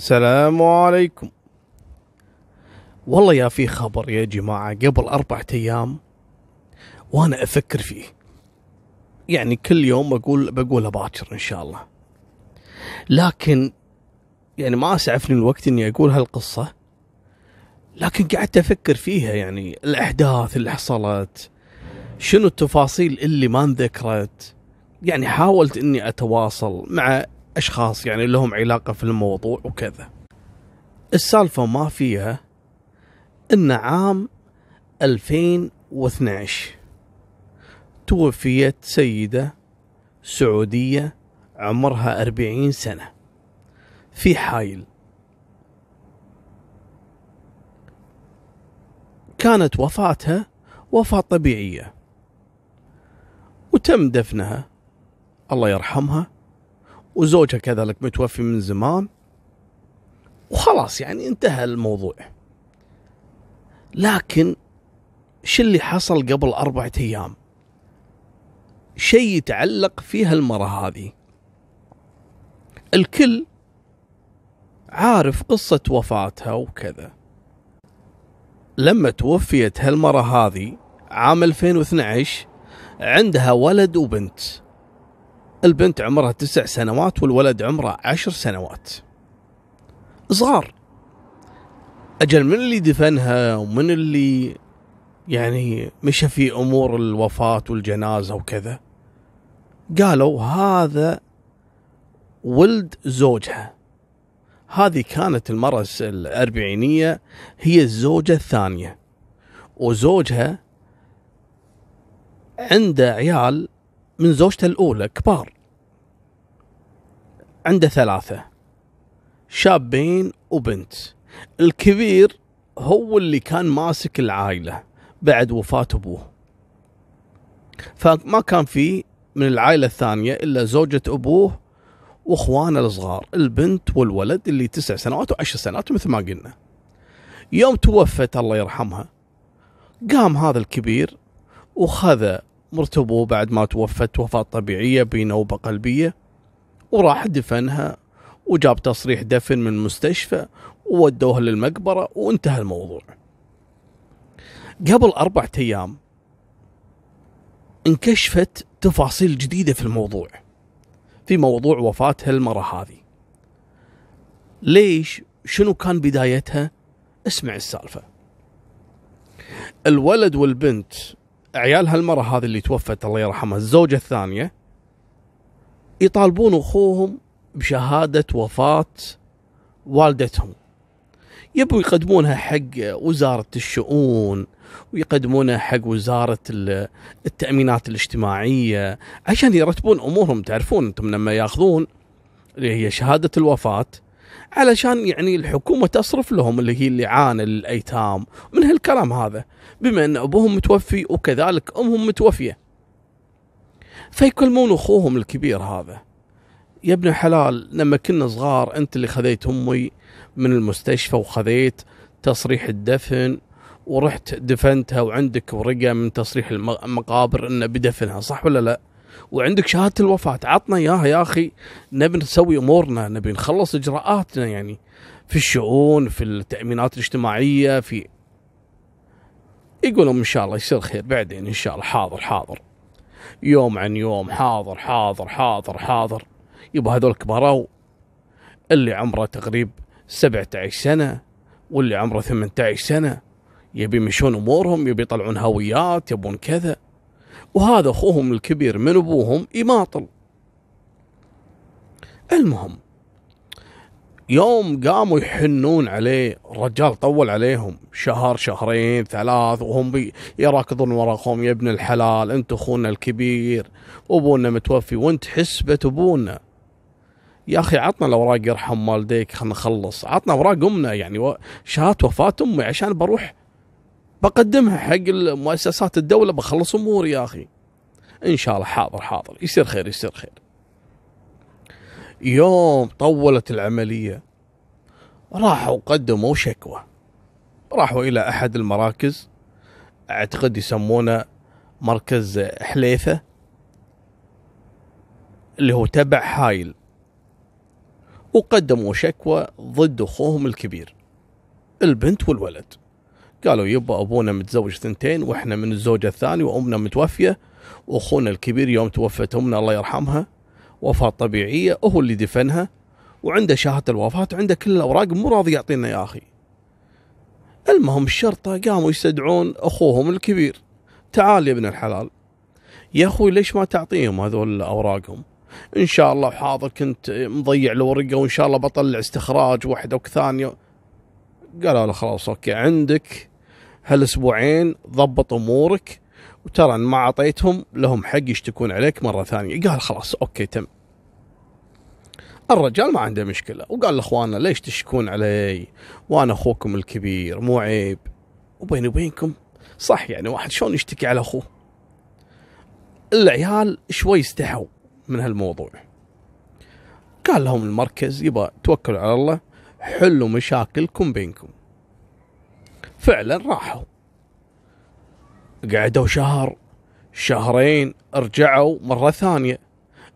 السلام عليكم. والله يا في خبر يا جماعة قبل أربعة أيام وأنا أفكر فيه. يعني كل يوم بقول بقولها باكر إن شاء الله. لكن يعني ما أسعفني الوقت إني أقول هالقصة لكن قعدت أفكر فيها يعني الأحداث اللي حصلت شنو التفاصيل اللي ما انذكرت؟ يعني حاولت إني أتواصل مع أشخاص يعني لهم علاقة في الموضوع وكذا. السالفة ما فيها إن عام 2012 توفيت سيدة سعودية عمرها 40 سنة في حايل. كانت وفاتها وفاة طبيعية. وتم دفنها. الله يرحمها. وزوجها كذلك متوفي من زمان. وخلاص يعني انتهى الموضوع. لكن شو اللي حصل قبل أربعة أيام؟ شيء يتعلق في هالمرة هذه. الكل عارف قصة وفاتها وكذا. لما توفيت هالمرة هذه عام 2012 عندها ولد وبنت. البنت عمرها تسع سنوات والولد عمره عشر سنوات. صغار. أجل من اللي دفنها ومن اللي يعني مشى في أمور الوفاة والجنازة وكذا؟ قالوا هذا ولد زوجها. هذه كانت المرة الأربعينية هي الزوجة الثانية. وزوجها عنده عيال من زوجته الأولى كبار. عنده ثلاثة شابين وبنت. الكبير هو اللي كان ماسك العائلة بعد وفاة أبوه. فما كان في من العائلة الثانية إلا زوجة أبوه وأخوانه الصغار البنت والولد اللي تسع سنوات وعشر سنوات مثل ما قلنا. يوم توفت الله يرحمها قام هذا الكبير وخذ مرتبو بعد ما توفت وفاة طبيعية بنوبة قلبية وراح دفنها وجاب تصريح دفن من المستشفى وودوها للمقبرة وانتهى الموضوع. قبل أربعة أيام انكشفت تفاصيل جديدة في الموضوع في موضوع وفاة هالمرة هذه. ليش؟ شنو كان بدايتها؟ اسمع السالفة. الولد والبنت عيال هالمرة هذه اللي توفت الله يرحمها الزوجة الثانية يطالبون أخوهم بشهادة وفاة والدتهم. يبوا يقدمونها حق وزارة الشؤون ويقدمونها حق وزارة التأمينات الاجتماعية عشان يرتبون أمورهم. تعرفون أنتم لما ياخذون اللي هي شهادة الوفاة علشان يعني الحكومة تصرف لهم اللي هي الإعانة للأيتام من هالكلام هذا؟ بما أن أبوهم متوفي وكذلك أمهم متوفية. فيكلمون أخوهم الكبير هذا. يا ابن حلال لما كنا صغار أنت اللي خذيت أمي من المستشفى وخذيت تصريح الدفن ورحت دفنتها وعندك ورقة من تصريح المقابر إنه بدفنها صح ولا لا؟ وعندك شهادة الوفاة. عطنا إياها يا أخي. نبي نسوي أمورنا. نبي نخلص إجراءاتنا يعني. في الشؤون في التأمينات الاجتماعية في يقولون إن شاء الله يصير خير بعدين إن شاء الله. حاضر حاضر. يوم عن يوم. حاضر حاضر حاضر حاضر. يبقى هذول كبروا اللي عمره تقريب 17 سنة واللي عمره 18 سنة. يبي يمشون أمورهم يبي يطلعون هويات يبون كذا. وهذا أخوهم الكبير من أبوهم يماطل المهم يوم قاموا يحنون عليه الرجال طول عليهم شهر شهرين ثلاث وهم يراكضون وراهم يا ابن الحلال أنت أخونا الكبير ابونا متوفي وأنت حسبة أبونا. يا أخي عطنا الأوراق يرحم والديك خلنا نخلص. عطنا أوراق أمنا يعني شهادة وفاة أمي عشان بروح بقدمها حق المؤسسات الدولة بخلص أموري يا أخي. إن شاء الله حاضر حاضر. يصير خير يصير خير. يوم طولت العملية راحوا قدموا شكوى. راحوا إلى أحد المراكز أعتقد يسمونه مركز حليفة اللي هو تبع حايل. وقدموا شكوى ضد أخوهم الكبير البنت والولد. قالوا يبا أبونا متزوج ثنتين وإحنا من الزوجة الثانية وأمنا متوفية وأخونا الكبير يوم توفت أمنا الله يرحمها وفاة طبيعية هو اللي دفنها وعنده شهادة الوفاة وعنده كل الأوراق مو راضي يعطينا يا أخي. المهم الشرطة قاموا يستدعون أخوهم الكبير. تعال يا ابن الحلال. يا أخوي ليش ما تعطيهم هذول أوراقهم؟ إن شاء الله حاضر كنت مضيع الورقة وإن شاء الله بطلع استخراج واحدة وثانية. قالوا له خلاص okay عندك هالأسبوعين ضبط أمورك وترى إن ما أعطيتهم لهم حق يشتكون عليك مرة ثانية. قال خلاص okay تم. الرجال ما عنده مشكلة وقال لاخواننا ليش تشكون علي؟ وأنا أخوكم الكبير مو عيب. وبيني وبينكم صح يعني واحد شلون يشتكي على أخوه؟ العيال شوي استحوا من هالموضوع. قال لهم المركز يبا توكلوا على الله حلوا مشاكلكم بينكم. فعلا راحوا. قعدوا شهر شهرين رجعوا مرة ثانية.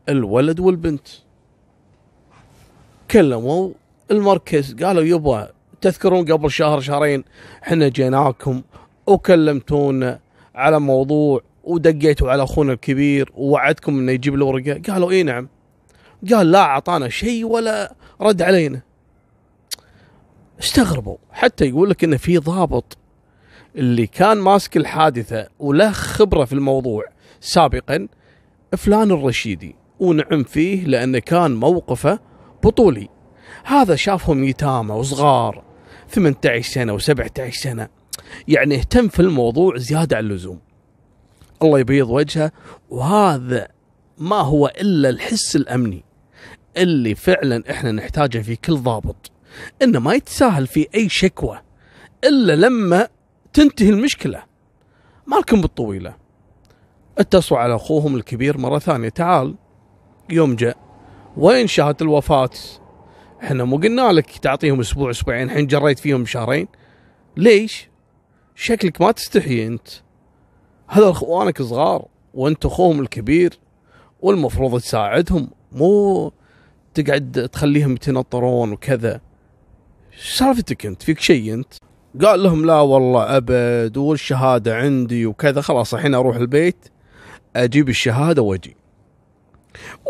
الولد والبنت كلموا المركز قالوا يبا تذكرون قبل شهر شهرين إحنا جيناكم وكلمتونا على موضوع ودقيتوا على أخونا الكبير ووعدكم إنه يجيب الورقه قالوا إي نعم. قال لا أعطانا شيء ولا رد علينا. استغربوا. حتى يقول لك انه في ضابط اللي كان ماسك الحادثة وله خبرة في الموضوع سابقا فلان الرشيدي. ونعم فيه لأنه كان موقفه بطولي. هذا شافهم يتامى وصغار 18 سنة و17 سنة. يعني اهتم في الموضوع زيادة عن اللزوم. الله يبيض وجهه. وهذا ما هو إلا الحس الأمني اللي فعلا إحنا نحتاجه في كل ضابط. إنه ما يتساهل في أي شكوى إلا لما تنتهي المشكلة. مالكم بالطويلة. اتصلوا على أخوهم الكبير مرة ثانية. تعال. يوم جاء. وين شهاده الوفاة؟ إحنا مو قلنا لك تعطيهم أسبوع أسبوعين. الحين جريت فيهم شهرين. ليش؟ شكلك ما تستحي أنت. هذا أخوانك صغار. وأنت أخوهم الكبير. والمفروض تساعدهم. مو تقعد تخليهم يتنطرون وكذا. سالفتك انت فيك شيء انت؟ قال لهم لا والله أبد والشهادة عندي وكذا خلاص الحين أروح البيت أجيب الشهادة وأجي.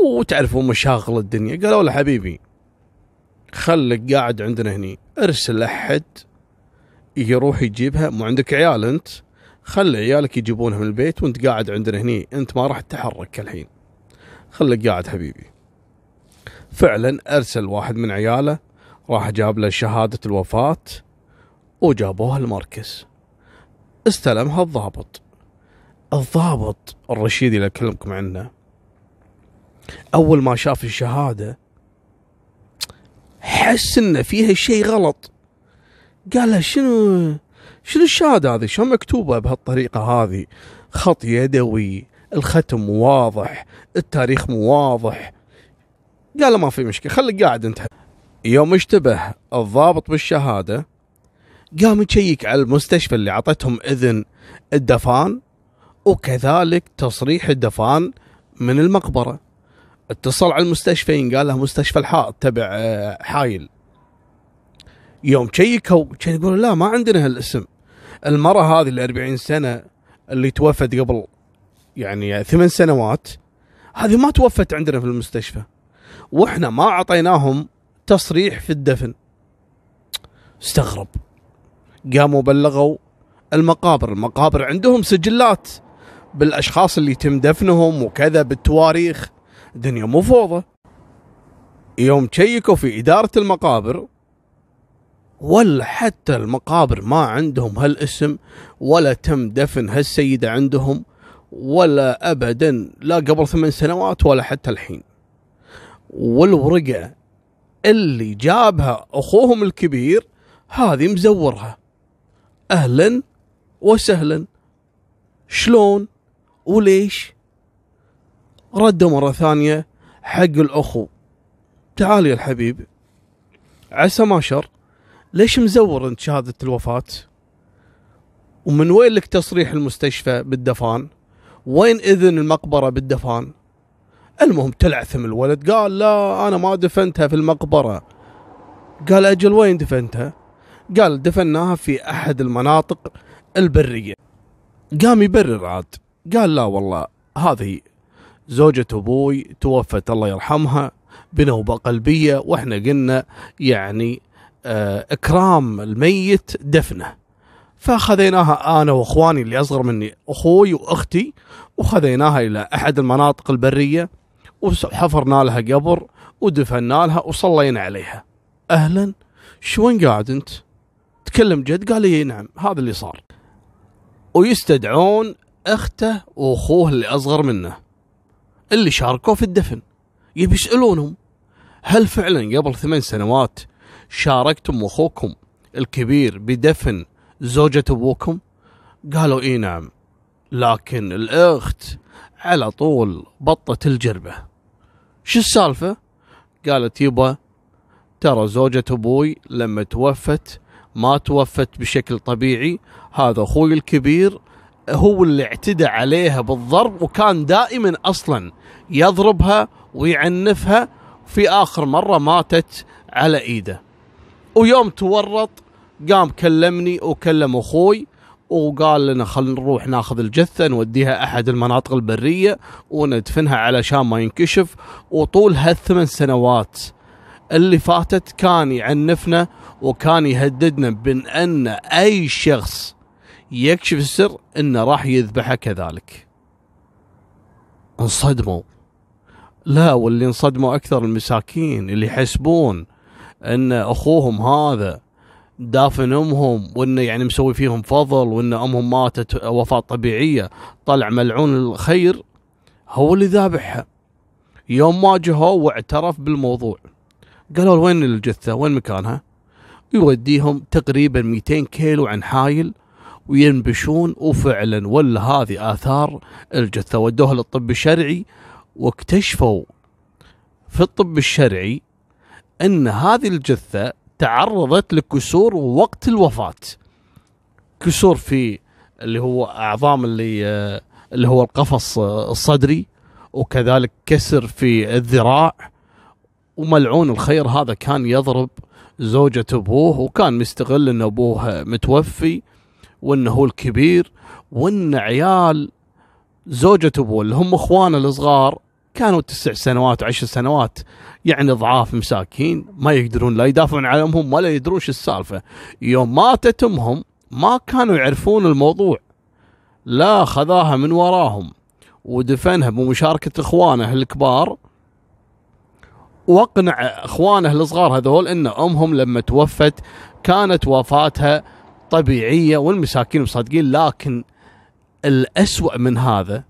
وتعرفوا مشاغل الدنيا قالوا له حبيبي خلك قاعد عندنا هني ارسل أحد يروح يجيبها مو عندك عيال انت؟ خلي عيالك يجيبونها من البيت وانت قاعد عندنا هني انت ما راح تتحرك الحين. خليك قاعد حبيبي. فعلا أرسل واحد من عياله راح جاب له شهادة الوفاة وجابوها المركز. استلمها الضابط. الضابط الرشيدي اللي أكلمكم عنه أول ما شاف الشهادة حس ان فيها شيء غلط. قال له شنو شنو الشهادة هذه؟ شلون مكتوبة بهالطريقة هذه؟ خط يدوي الختم واضح التاريخ مو واضح. قال له ما في مشكلة خليك قاعد أنت. يوم اشتبه الضابط بالشهادة قام يشيك على المستشفى اللي عطتهم إذن الدفان وكذلك تصريح الدفان من المقبرة. اتصل على المستشفين قال له مستشفى الحائط تبع آه، حايل. يوم شيكوا يقولوا لا ما عندنا هالاسم. المرة هذه ال 40 سنة اللي توفت قبل يعني ثمان سنوات هذه ما توفت عندنا في المستشفى. وإحنا ما أعطيناهم تصريح في الدفن. استغرب. قاموا بلغوا المقابر. المقابر عندهم سجلات بالأشخاص اللي يتم دفنهم وكذا بالتواريخ. الدنيا مو فوضى. يوم تشيكوا في إدارة المقابر ولا حتى المقابر ما عندهم هالاسم ولا تم دفن هالسيدة عندهم ولا أبدا لا قبل ثمان سنوات ولا حتى الحين. والورقة اللي جابها أخوهم الكبير هذه مزورها. أهلا وسهلا. شلون وليش؟ ردوا مرة ثانية حق الأخو. تعال يا الحبيب. عسى ما شر. ليش مزور أنت شهادة الوفاة؟ ومن وين لك تصريح المستشفى بالدفان؟ وين إذن المقبرة بالدفان؟ المهم تلعثم الولد. قال لا أنا ما دفنتها في المقبرة. قال أجل وين دفنتها؟ قال دفناها في أحد المناطق البرية. قام يبرر عاد. قال لا والله هذه زوجة أبوي توفت الله يرحمها بنوبة قلبية وإحنا قلنا يعني آه إكرام الميت دفنه. فخذيناها أنا وإخواني اللي أصغر مني أخوي وأختي وخذيناها إلى أحد المناطق البرية. وحفرنا لها قبر ودفنا لها وصلينا عليها. أهلا؟ شو وين قاعد أنت؟ تكلم جد؟ قال لي نعم هذا اللي صار. ويستدعون أخته وأخوه اللي أصغر منه اللي شاركوا في الدفن. يبي يسألونهم هل فعلا قبل ثمان سنوات شاركتم أخوكم الكبير بدفن زوجة أبوكم؟ قالوا إي نعم لكن الأخت على طول بطت الجربة. شو السالفة؟ قالت يبا ترى زوجة أبوي لما توفت ما توفت بشكل طبيعي. هذا أخوي الكبير هو اللي اعتدى عليها بالضرب وكان دائما أصلا يضربها ويعنفها. في آخر مرة ماتت على إيده. ويوم تورط قام كلمني وكلم أخوي وقال لنا خلينا نروح ناخذ الجثة نوديها أحد المناطق البرية وندفنها علشان ما ينكشف. وطول هالثمان سنوات اللي فاتت كان يعنفنا وكان يهددنا أن أي شخص يكشف السر إنه راح يذبحه كذلك. انصدموا. لا واللي انصدموا أكثر المساكين اللي يحسبون أن أخوهم هذا دافن امهم وإنه يعني مسوي فيهم فضل وإن أمهم ماتت وفاة طبيعية طلع ملعون الخير. هو اللي ذابحها. يوم ما جهوا واعترف بالموضوع. قالوا وين الجثة؟ وين مكانها؟ يوديهم تقريبا 200 كيلو عن حايل وينبشون وفعلا ولا هذه آثار الجثة. ودوها للطب الشرعي واكتشفوا في الطب الشرعي إن هذه الجثة تعرضت لكسور وقت الوفاة. كسور في اللي هو أعظام اللي اللي هو القفص الصدري وكذلك كسر في الذراع. وملعون الخير هذا كان يضرب زوجة أبوه وكان مستغل إن أبوه متوفي وإنه هو الكبير وإن عيال زوجة أبوه اللي هم إخوانه الصغار كانوا تسع سنوات وعشر سنوات يعني ضعاف مساكين ما يقدرون لا يدافعون عن امهم ولا يدرون شو السالفة. يوم ماتت امهم ما كانوا يعرفون الموضوع. لا خذاها من وراهم. ودفنها بمشاركة إخوانه الكبار. واقنع إخوانه الصغار هذول إن أمهم لما توفت كانت وفاتها طبيعية والمساكين مصدقين لكن الأسوأ من هذا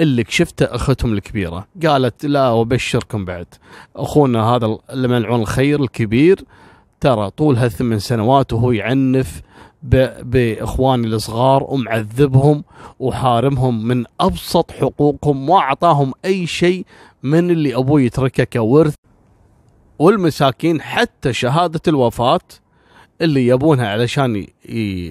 اللي كشفته اختهم الكبيرة. قالت لا وبشركم بعد. أخونا هذا اللي ملعون الخير الكبير ترى طول هالثمان سنوات وهو يعنف بإخواني الصغار ومعذبهم وحارمهم من أبسط حقوقهم ما اعطاهم أي شيء من اللي أبوي يتركه كورث. والمساكين حتى شهادة الوفاة اللي يبونها علشان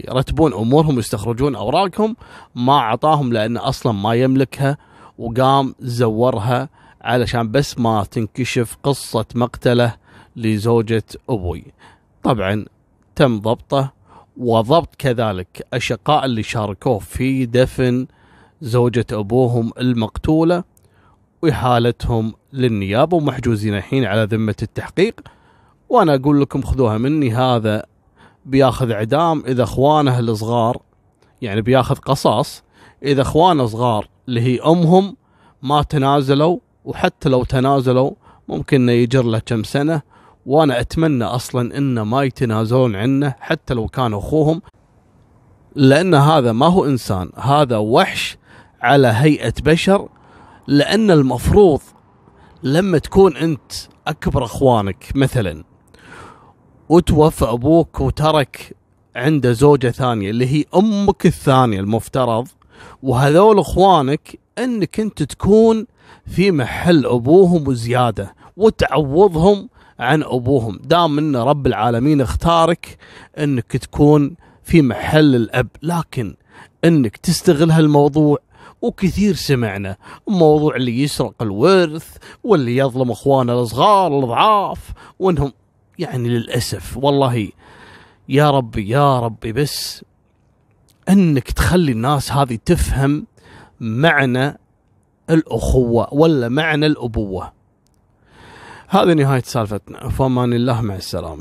يرتبون أمورهم ويستخرجون أوراقهم ما أعطاهم لأنه أصلا ما يملكها وقام زورها علشان بس ما تنكشف قصة مقتله لزوجة أبوي. طبعا تم ضبطه وضبط كذلك أشقاء اللي شاركوه في دفن زوجة أبوهم المقتولة وإحالتهم للنيابة ومحجوزين الحين على ذمة التحقيق وأنا أقول لكم خذوها مني هذا بياخذ اعدام إذا اخوانه الصغار يعني بياخذ قصاص إذا اخوانه صغار اللي هي أمهم ما تنازلوا وحتى لو تنازلوا ممكن يجر له كم سنة وأنا أتمنى أصلا إنه ما يتنازلون عنه حتى لو كان أخوهم لأن هذا ما هو إنسان هذا وحش على هيئة بشر لأن المفروض لما تكون أنت أكبر إخوانك مثلا وتوفى أبوك وترك عنده زوجة ثانية اللي هي أمك الثانية المفترض. وهذول إخوانك إنك أنت تكون في محل أبوهم وزيادة وتعوضهم عن أبوهم. دام إن رب العالمين اختارك إنك تكون في محل الأب لكن إنك تستغل هالموضوع. وكثير سمعنا موضوع اللي يسرق الورث واللي يظلم إخوانه الصغار الأضعاف وإنهم يعني للأسف والله يا ربي يا ربي بس إنك تخلي الناس هذه تفهم معنى الأخوة ولا معنى الأبوة. هذه نهاية سالفتنا. فمان الله مع السلامة.